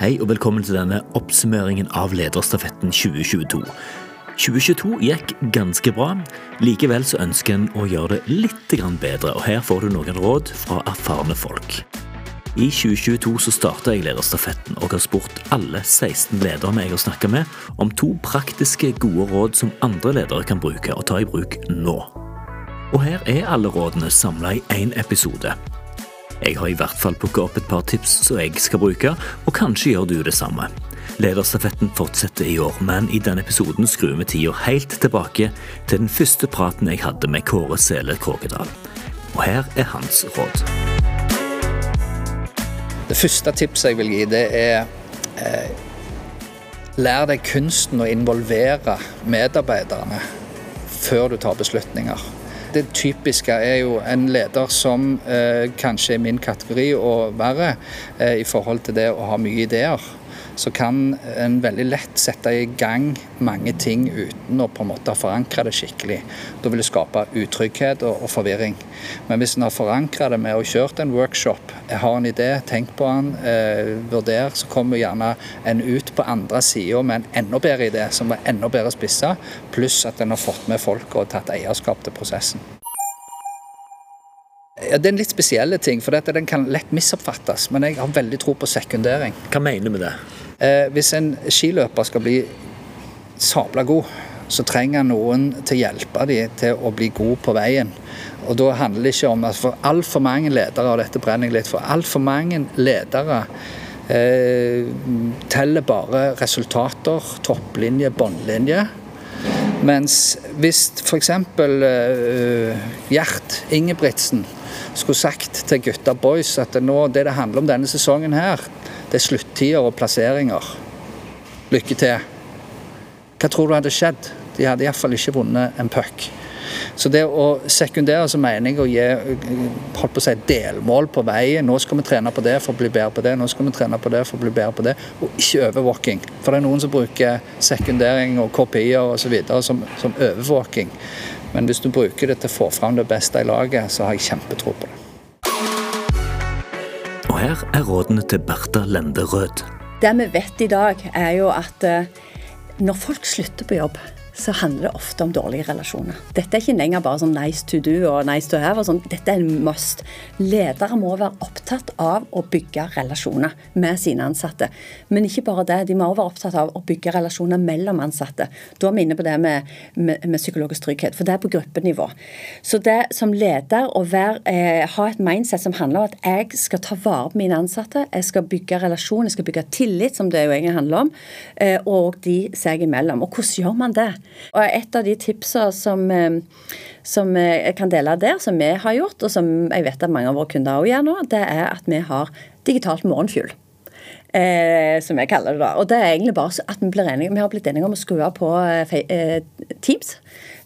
Hei og velkommen til denne oppsummeringen av Lederstafetten 2022. 2022 gikk ganske bra. Likevel så ønsker en å gjøre det litt bedre, og her får du noen råd fra erfarne folk. I 2022 så starta jeg Lederstafetten og har spurt alle 16 lederne jeg har snakka med, om to praktiske, gode råd som andre ledere kan bruke og ta i bruk nå. Og her er alle rådene samla i én episode. Jeg har i hvert fall plukka opp et par tips som jeg skal bruke, og kanskje gjør du det samme. Lederstafetten fortsetter i år, men i denne episoden skrur vi tida helt tilbake til den første praten jeg hadde med Kåre Sele Kråkedal. Og her er hans råd. Det første tipset jeg vil gi, det er eh, Lær deg kunsten å involvere medarbeiderne før du tar beslutninger. Det typiske er jo en leder som eh, kanskje er min kategori og verre eh, i forhold til det å ha mye ideer. Så kan en veldig lett sette i gang mange ting uten å på en måte forankre det skikkelig. Da vil det skape utrygghet og, og forvirring. Men hvis en har forankra det med å kjørt en workshop, har en idé, tenk på den, eh, vurder, så kommer gjerne en ut på andre sida med en enda bedre idé, som er enda bedre spissa, pluss at en har fått med folk og tatt eierskap til prosessen. Ja, det er en litt spesiell ting, for dette, den kan lett misoppfattes. Men jeg har veldig tro på sekundering. Hva mener du med det? Eh, hvis en skiløper skal bli sabla god, så trenger noen til å hjelpe dem til å bli god på veien. Og da handler det ikke om at For altfor mange ledere, og dette brenner jeg litt for, altfor mange ledere eh, teller bare resultater, topplinje, båndlinje. Mens hvis f.eks. Uh, Gjert Ingebrigtsen skulle sagt til gutta boys at nå, det det handler om denne sesongen her, det er sluttider og plasseringer. Lykke til. Hva tror du hadde skjedd? De hadde iallfall ikke vunnet en puck. Så det å sekundere så mener jeg å gi holdt på å si, delmål på veien. Nå skal vi trene på det for å bli bedre på det, nå skal vi trene på det for å bli bedre på det. Og ikke overvåking. For det er noen som bruker sekundering og kopier osv. Som, som overvåking. Men hvis du bruker det til å få fram det beste i laget, så har jeg kjempetro på det. Her er rådene til Bertha Lende Rød. Det vi vet i dag, er jo at eh, når folk slutter på jobb, så handler det ofte om dårlige relasjoner. Dette er ikke lenger bare sånn nice to do og nice to have. sånn. Dette er en must. Ledere må være opptatt av å bygge relasjoner med sine ansatte. Men ikke bare det, de må også være opptatt av å bygge relasjoner mellom ansatte. Da er vi inne på det med, med, med, psykologisk trygghet, for det er på gruppenivå. Så det som leder å være, eh, ha et mindset som handler om at jeg skal ta vare på mine ansatte, jeg skal bygge relasjon, jeg skal bygge tillit, som det jo egentlig handler om, eh, og de seg imellom. Og hvordan gjør man det? Og Et av de tipsene som, eh, som jeg kan dele der, som vi har gjort, og som jeg vet at mange av våre kunder også gjør nå, det er at vi har digitalt morgenfugl. Eh, som jeg kaller det da. Og det er egentlig bare at vi enige, vi har blitt enige om å skru på eh, Teams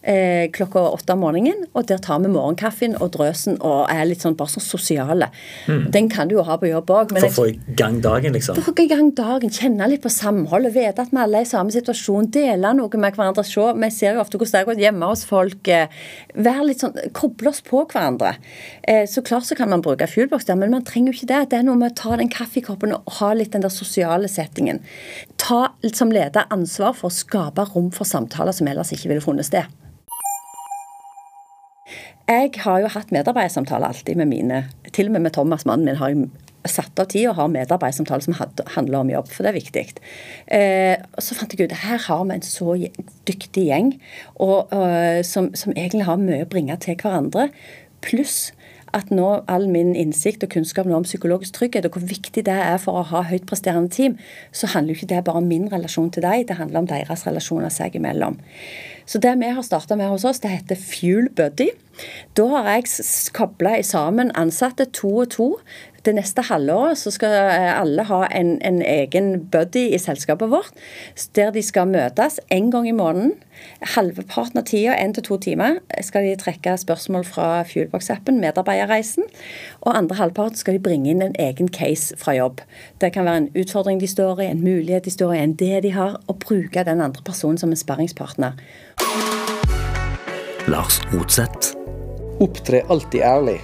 eh, klokka åtte om morgenen. Og der tar vi morgenkaffen og drøsen og er litt sånn bare sånn sosiale. Mm. Den kan du jo ha på jobb òg. For å få i gang dagen, liksom? For å få i gang dagen, Kjenne litt på samhold og vite at vi alle er i samme situasjon. Dele noe med hverandre. Se, vi ser jo ofte hvordan det går hjemme hos folk. Eh, være litt sånn, Koble oss på hverandre. Eh, så klart så kan man bruke fuelbox der, men man trenger jo ikke det. Det er noe med å ta den kaffekoppen og ha litt den der sosiale settingen. Ta som leder ansvar for å skape rom for samtaler som ellers ikke ville funnet sted. Jeg har jo hatt medarbeidersamtaler alltid med mine Til og med med Thomas, mannen min, har jeg satt av tid og har medarbeidersamtaler som handler om jobb, for det er viktig. Eh, så fant jeg ut her har vi en så dyktig gjeng og, og, som, som, egentlig har mye å bringe til hverandre. Pluss at nå all min innsikt og kunnskap om psykologisk trygghet og hvor viktig det er for å ha høyt presterende team, så handler jo ikke det bare om min relasjon til deg, det handler om deres relasjoner seg imellom. Så det vi har starta med hos oss, det heter Fuel Buddy. Da har jeg kobla sammen ansatte to og to. Det neste halvåret så skal eh, alle ha en, en, egen buddy i selskapet vårt, der de skal møtes en gang i måneden. Halvparten av tida, én til to timer, skal de trekke spørsmål fra Fuelbox-appen, medarbeiderreisen. Og andre halvparten skal de bringe inn en egen case fra jobb. Det kan være en utfordring de står i, en mulighet de står i, en det de har, og bruke den andre personen som en sparringspartner. Lars Rotseth. Opptre alltid ærlig.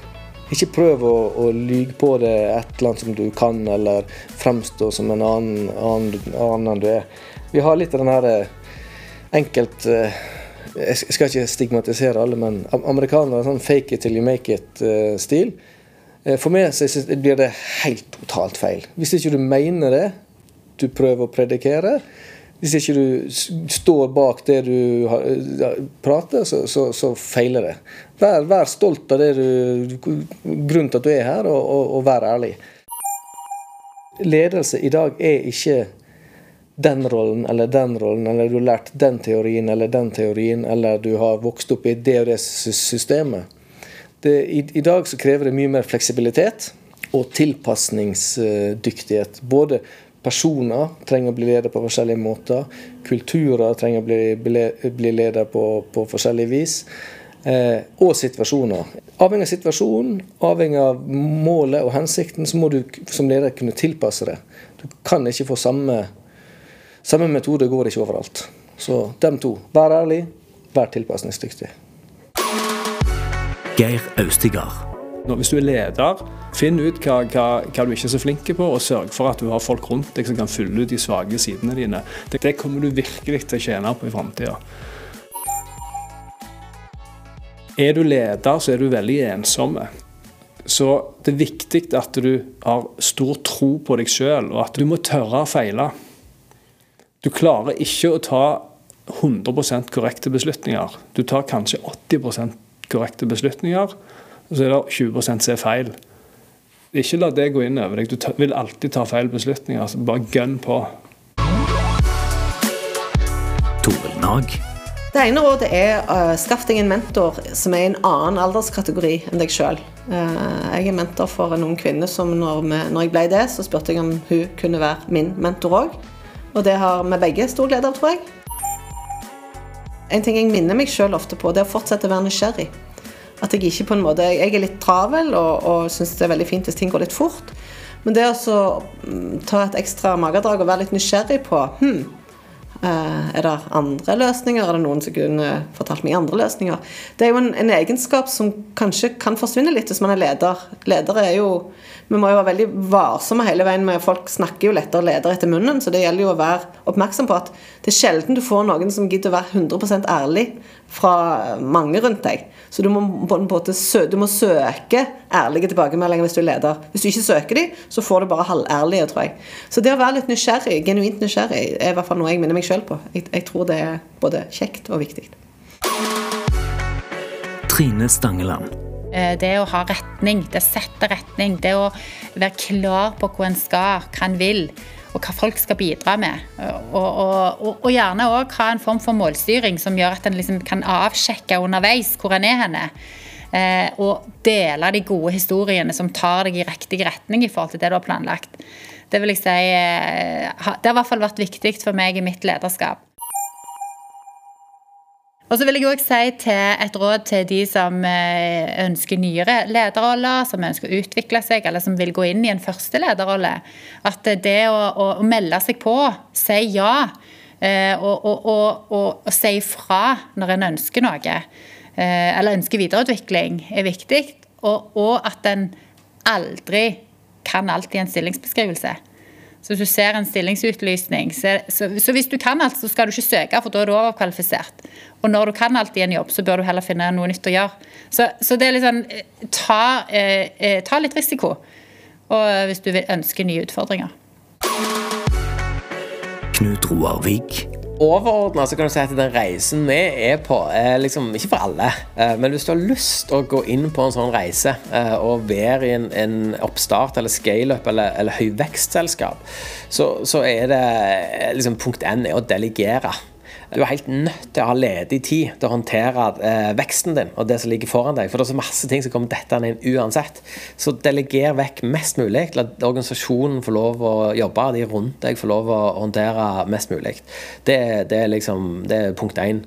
Ikke prøv å, å lyge på det et eller annet som du kan, eller fremstå som en annen, annen, annen enn du er. Vi har litt av den her eh, enkelt eh, Jeg skal ikke stigmatisere alle, men amerikanere sånn fake it till you make it-stil. For meg så blir det helt totalt feil. Hvis ikke du mener det du prøver å predikere, hvis ikke du står bak det du prater, så, så, så feiler det. Vær, vær, stolt av det du, grunnen til at du er her, og, og, og vær ærlig. Ledelse i dag er ikke den rollen eller den rollen, eller du har lært den teorien eller den teorien, eller du har vokst opp i det og det systemet. Det, i, I dag så krever det mye mer fleksibilitet og tilpasningsdyktighet. Både Personer trenger å bli ledet på forskjellige måter. Kulturer trenger å bli, bli, bli ledet på, på forskjellig vis. Eh, og situasjoner. Avhengig av situasjonen, avhengig av målet og hensikten, så må du som leder kunne tilpasse det. Du kan ikke få samme, samme metode, går ikke overalt. Så dem to. Vær ærlig, vær tilpasningsdyktig. Geir Austigard hvis du er leder, finn ut hva, hva, hva, du ikke er så flink på, og sørg for at du har folk rundt deg som kan fylle ut de svake sidene dine. Det, det kommer du virkelig til å tjene på i framtida. Er du leder, så er du veldig ensom. Så det er viktig at du har stor tro på deg sjøl, og at du må tørre å feile. Du klarer ikke å ta 100% korrekte beslutninger. Du tar kanskje 80 korrekte beslutninger og så er det 20% som er feil. Ikke la det gå inn over deg. Du vil alltid ta feil beslutninger. Så bare gønn på. Det ene rådet er uh, skaff deg en mentor som er i en annen alderskategori enn deg sjøl. Uh, jeg er mentor for en ung kvinne som når, vi, når, jeg ble det, så spurte jeg om hun kunne være min mentor òg. Og det har vi begge stor glede av, tror jeg. En ting jeg minner meg sjøl ofte på, det er å fortsette å være nysgjerrig. At jeg ikke på en måte Jeg er litt travel og, og syns det er veldig fint hvis ting går litt fort. Men det å mm, ta et ekstra magedrag og være litt nysgjerrig på hm, er det andre løsninger? Er det noen som kunne fortalt meg andre løsninger? Det er jo en, en egenskap som kanskje kan forsvinne litt hvis man er leder. Ledere er jo Vi må jo være veldig varsomme hele veien med Folk snakker jo lettere leder etter munnen, så det gjelder jo å være oppmerksom på at det er sjelden du får noen som gidder å være 100% ærlig fra mange rundt deg. Så du må, på en måte, du må søke ærlige tilbakemeldinger hvis du er leder. Hvis du ikke søker de, så får du bare halværlige, tror jeg. Så det å være litt nysgjerrig, genuint nysgjerrig, er i hvert fall noe jeg minner meg sjøl på. Jeg, jeg, tror det er både kjekt og viktig. Trine Stangeland. Eh, det å ha retning, det å sette retning, det å være klar på hvor en skal, hva en vil og hva folk skal bidra med. Og, og, og, og gjerne òg ha en form for målstyring som gjør at en liksom kan avsjekke underveis hvor en er henne. Eh, og dele de gode historiene som tar deg i riktig retning i forhold til det du har planlagt. Det vil jeg si, eh, det har i hvert fall vært viktig for meg i mitt lederskap. Og så vil jeg også si til et råd til de som eh, ønsker nyere lederroller, som ønsker å utvikle seg, eller som vil gå inn i en første lederrolle, at det å, å, å melde seg på, si ja, eh, og, og, og, og si fra når en ønsker noe, eh, eller ønsker videreutvikling, er viktig. Og, at en aldri kan alt i en stillingsbeskrivelse. Så hvis du ser en stillingsutlysning, så, så, så, hvis du kan alt, så skal du ikke søke, for da er du overkvalifisert. Og når du kan alt i en jobb, så bør du heller finne noe nytt å gjøre. Så, så det er litt sånn ta, eh, eh ta, litt risiko og hvis du ønsker nye utfordringer. Knut Roar Vik overordna kan du si at den reisen vi er på, er liksom ikke for alle. Eh, men hvis du har lyst å gå inn på en sånn reise eh, og være i en, en oppstart eller scaleup eller, eller høyvekstselskap, så, så er det liksom punkt N er å delegere. Du er helt nødt til å ha ledig tid til å håndtere eh, veksten din og det som ligger foran deg. For det er så masse ting som kommer dettende inn uansett. Så deleger vekk mest mulig. La organisasjonen få lov å jobbe, de rundt deg får lov å håndtere mest mulig. Det, det, er liksom det er punkt én.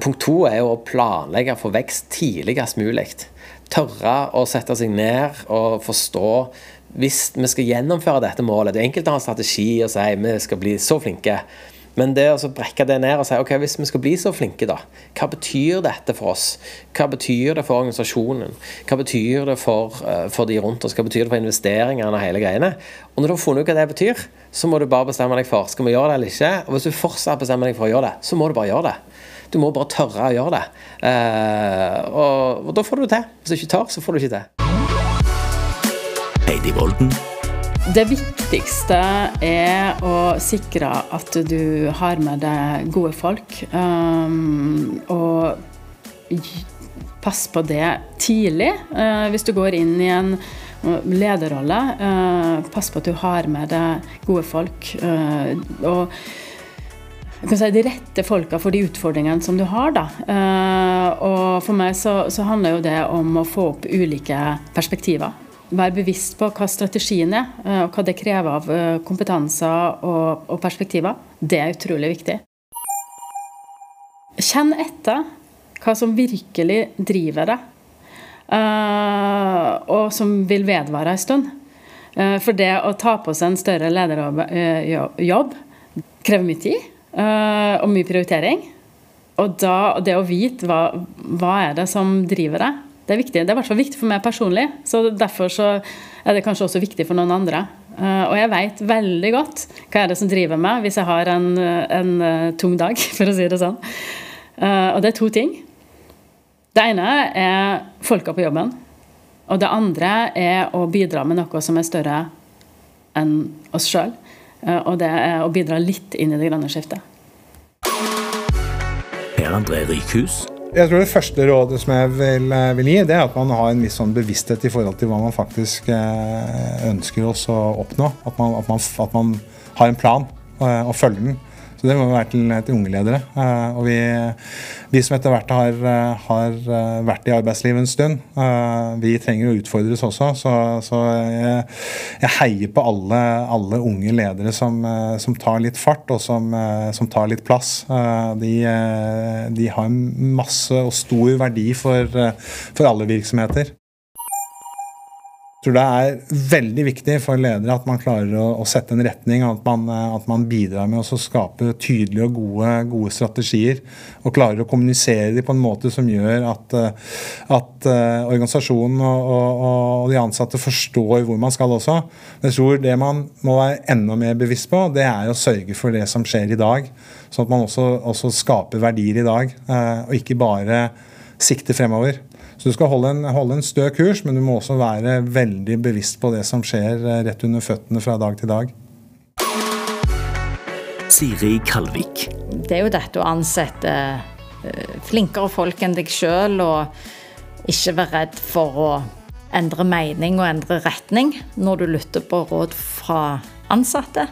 Punkt to er å planlegge for vekst tidligst mulig. Tørre å sette seg ned og forstå hvis vi skal gjennomføre dette målet. Det er enkelt å ha en strategi og si vi skal bli så flinke. Men det å brekke det ned og si ok, hvis vi skal bli så flinke, da, hva betyr dette for oss? Hva betyr det for organisasjonen? Hva betyr det for, uh, for de rundt oss? Hva betyr det for investeringene og hele greiene? Og når du har funnet ut hva det betyr, så må du bare bestemme deg for skal vi gjøre det eller ikke. Og hvis du fortsatt bestemmer deg for å gjøre det, så må du bare gjøre det. Du må bare tørre å gjøre det. Uh, og, og da får du det til. Hvis du ikke tør, så får du ikke til. Heidi Volden det viktigste er å sikre at du har med deg gode folk. Um, og pass på det tidlig. Uh, hvis du går inn i en lederrolle, uh, pass på at du har med deg gode folk. Uh, og si, de rette folka for de utfordringene som du har. Da. og for meg så, så handler jo det om å få opp ulike perspektiver være bevisst på hva strategien er, eh, og hva det krever av eh, kompetanser og, perspektiver. Det er utrolig viktig. Kjenn etter hva som virkelig driver deg, uh, og som vil vedvare en stund. For det å ta på seg en større lederjobb krever mye tid og mye prioritering. Og da, det å vite hva, hva er det som driver deg, det er viktig. Det er i hvert fall viktig for meg personlig. så Derfor så er det kanskje også viktig for noen andre. Uh, og jeg veit veldig godt hva er det som driver meg hvis jeg har en, en uh, tung dag, for å si det sånn. Uh, og det er to ting. Det ene er folka på jobben. Og det andre er å bidra med noe som er større enn oss sjøl. og det er å bidra litt inn i det grønne skiftet. Per André Rykhus jeg tror det første rådet som jeg vil, eh, vil, gi, det er at man har en viss sånn bevissthet i forhold til hva man faktisk eh, ønsker oss å oppnå. At man, at man, at man har en plan eh, og følger den. Så det må være til, til unge ledere. Uh, og vi, vi, som etter hvert har, eh, har, eh, vært i arbeidslivet en stund, vi trenger å utfordres også. Så, så jeg, jeg, heier på alle, alle unge ledere som, som, tar litt fart, og som, som tar litt plass. De, de, har masse og stor verdi for, for alle virksomheter tror det er veldig viktig for ledere at man klarer å, å sette en retning. At man, at man bidrar med å skape tydelige og gode, gode, strategier. Og klarer å kommunisere dem på en måte som gjør at, at uh, organisasjonen og, og, og, de ansatte forstår hvor man skal også. Jeg tror det man må være enda mer bevisst på, det er å sørge for det som skjer i dag. Sånn at man også, også skaper verdier i dag, og ikke bare sikter fremover. Så du skal holde en, holde en, stø kurs, men du må også være veldig bevisst på det som skjer eh, rett under føttene fra dag til dag. Siri Kalvik. Det er jo dette å ansette eh, flinkere folk enn deg sjøl, og ikke være redd for å endre mening og endre retning når du lytter på råd fra ansatte.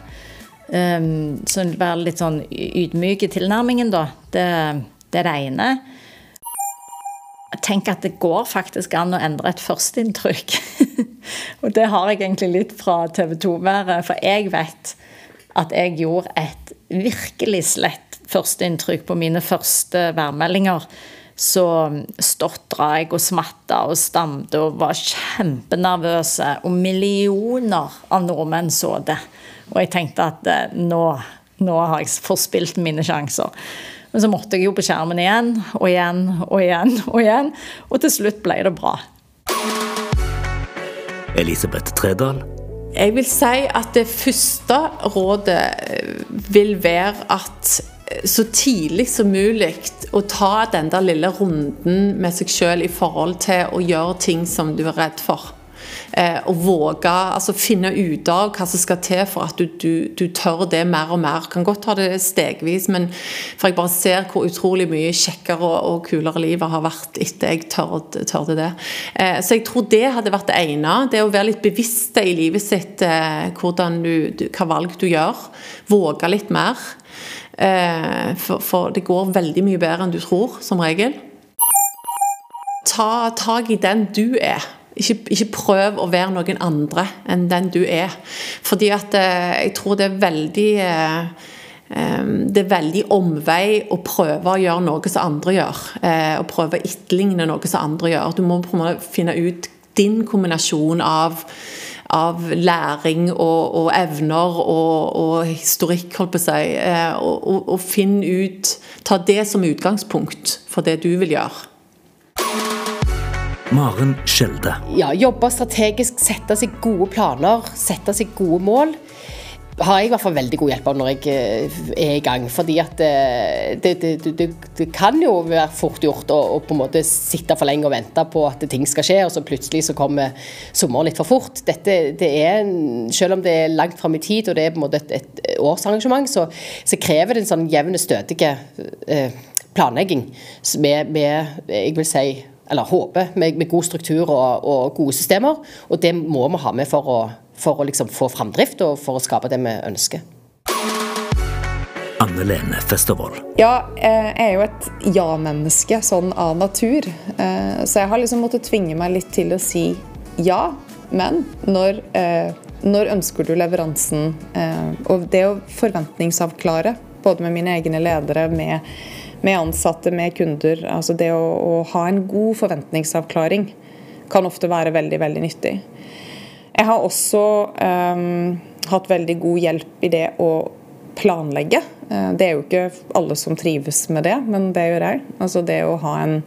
Um, så være litt sånn ydmyk i tilnærmingen, da. Det, det er det ene tenk at det går faktisk an å endre et førsteinntrykk. og det har jeg egentlig litt fra TV 2-været, for jeg vet at jeg gjorde et virkelig slett førsteinntrykk på mine første værmeldinger. Så stotra jeg og smatta og stamte og var kjempenervøse. Og millioner av nordmenn så det. Og jeg tenkte at eh, nå, nå har jeg forspilt mine sjanser. Men så måtte jeg jo på skjermen igjen og igjen og igjen og igjen. Og til slutt ble det bra. Elisabeth Tredal. Jeg vil si at det første rådet eh, vil være at eh, så tidlig som mulig å ta den der lille runden med seg sjøl i forhold til å gjøre ting som du er redd for å våge altså finne ut av hva som skal til for at du, du, du, tør det mer og mer. Kan godt ta det stegvis, men for jeg bare ser hvor utrolig mye kjekkere og, og kulere livet har vært etter jeg tørde, tørde det. Eh, så jeg tror det hadde vært det ene. Det å være litt bevisst i livet sitt eh, hvordan du, hva valg du gjør. Våge litt mer. Eh, for, for det går veldig mye bedre enn du tror, som regel. Ta tak i den du er. Ikke, ikke, prøv å være noen andre enn den du er. Fordi at eh, jeg tror det er veldig eh, eh, det er veldig omvei å prøve å gjøre noe som andre gjør. Å prøve å etterligne noe som andre gjør. Du må finne ut din kombinasjon av, av læring og, og evner og, og, historikk, holdt på å si. Og, og, og finn ut Ta det som utgangspunkt for det du vil gjøre. Maren Skjelde. Ja, Jobbe strategisk, sette seg gode planer, sette seg gode mål har jeg i hvert fall veldig god hjelp av når jeg eh, er i gang. Fordi at eh, det, det, det, det kan jo være fort gjort å, å, på en måte sitte for lenge og vente på at ting skal skje, og så plutselig så kommer sommeren litt for fort. Dette, det er, Selv om det er langt fram i tid og det er på en måte et, et årsarrangement, så, så, krever det en sånn jevn, stødig eh, planlegging med, med, jeg vil si eller håper, med, med god struktur og, og, gode systemer. Og det må vi ha med for å for å liksom få framdrift og for å skape det vi ønsker. Anne Lene Festervold. Ja, jeg er jo et ja-menneske sånn av natur. Eh, så jeg har liksom måttet tvinge meg litt til å si ja, men når, eh, når ønsker du leveransen? Eh, og det å forventningsavklare, både med mine egne ledere, med, med ansatte, med kunder. Altså det å, å ha en god forventningsavklaring kan ofte være veldig, veldig nyttig. Jeg har også um, hatt veldig god hjelp i det å planlegge. Eh, det er jo ikke alle som trives med det, men det gjør jeg. Altså det å ha en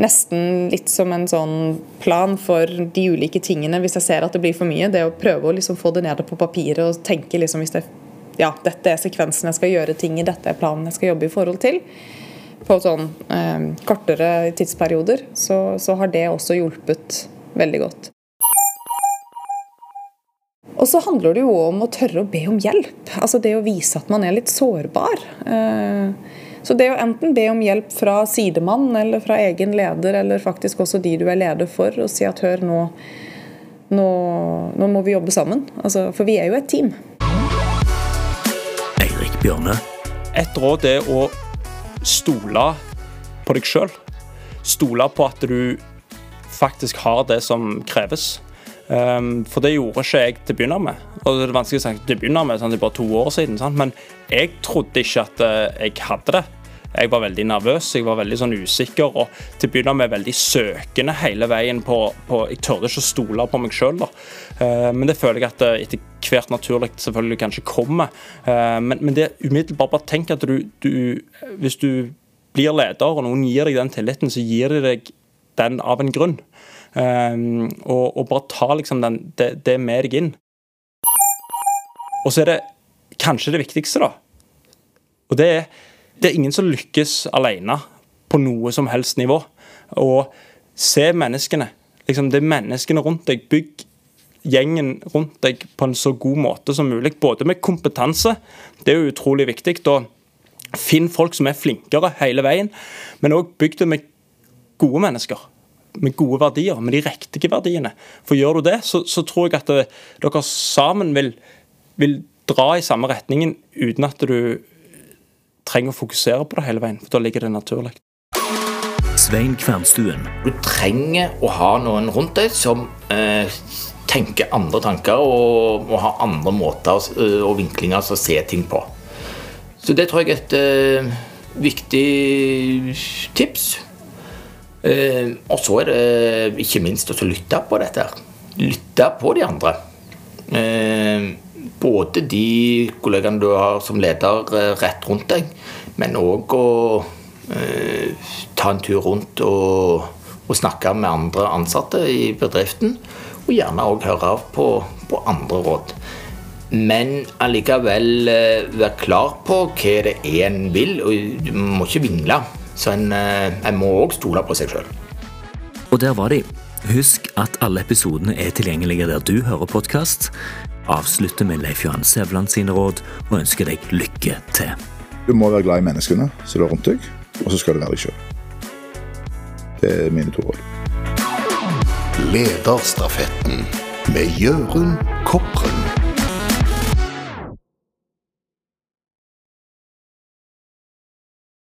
nesten litt som en sånn plan for de ulike tingene hvis jeg ser at det blir for mye. Det å prøve å liksom få det ned på papiret og tenke liksom hvis det, ja, dette er sekvensen jeg skal gjøre ting i, dette er planen jeg skal jobbe i forhold til. På sånn eh, kortere tidsperioder så, så har det også hjulpet veldig godt. Og så handler det jo om å tørre å be om hjelp. Altså det å vise at man er litt sårbar. Eh, så det å enten be om hjelp fra sidemann eller fra egen leder, eller faktisk også de du er leder for, og si at hør, nå, nå, nå må vi jobbe sammen. Altså, for vi er jo et team. Bjørne. Et råd er å stole på deg sjøl. Stole på at du faktisk har det som kreves. Um, for det gjorde ikke jeg til å begynne med. Og det er vanskelig å si til å begynne med, sånn, det er bare to år siden. Sant? Men jeg trodde ikke at uh, jeg hadde det. Jeg var veldig nervøs, jeg var veldig sånn usikker og til å begynne med veldig søkende hele veien på, på Jeg tørde ikke å stole på meg sjøl. Uh, men det føler jeg at uh, etter hvert naturlig selvfølgelig kanskje kommer. Uh, men, men, det umiddelbart bare tenk at du, du, Hvis du blir leder og noen gir deg den tilliten, så gir de deg den av en grunn. Og, og, bare ta liksom den, det, det, med deg inn. Og så er det kanskje det viktigste, da. Og det er det er ingen som lykkes alene på noe som helst nivå. Og se menneskene. Liksom, det er menneskene rundt deg. Bygg gjengen rundt deg på en så god måte som mulig. Både med kompetanse, det er jo utrolig viktig. og Finn folk som er flinkere hele veien, men òg bygg det med gode mennesker med gode verdier, med de riktige verdiene. For gjør du det, så, så tror jeg at det, eh, dere sammen vil, vil, dra i samme retningen uten at du trenger å fokusere på det hele veien. For da ligger det naturlig. Svein Kvernstuen. Du trenger å ha noen rundt deg som eh, tenker andre tanker og, og har andre måter eh, og vinklinger å se ting på. Så det tror jeg er et eh, viktig tips. Eh, og så er det ikke minst å lytte på dette. Lytte på de andre. Eh, både de kollegaene du har som leder eh, rett rundt deg, men òg å ta en tur rundt og, og, snakke med andre ansatte i bedriften. Og gjerne òg høre av på, på, andre råd. Men allikevel være klar på hva det er en vil, og du må ikke vingle. Så en, en eh, må òg stole på seg sjøl. Og der var de. Husk at alle episodene er tilgjengelige der du hører podkast. Avslutter med Leif Johan Sevland sine råd og ønsker deg lykke til. Du må være glad i menneskene som er rundt deg, og så skal du være deg sjøl. Det er mine to råd. Lederstafetten med Jørund Kopren.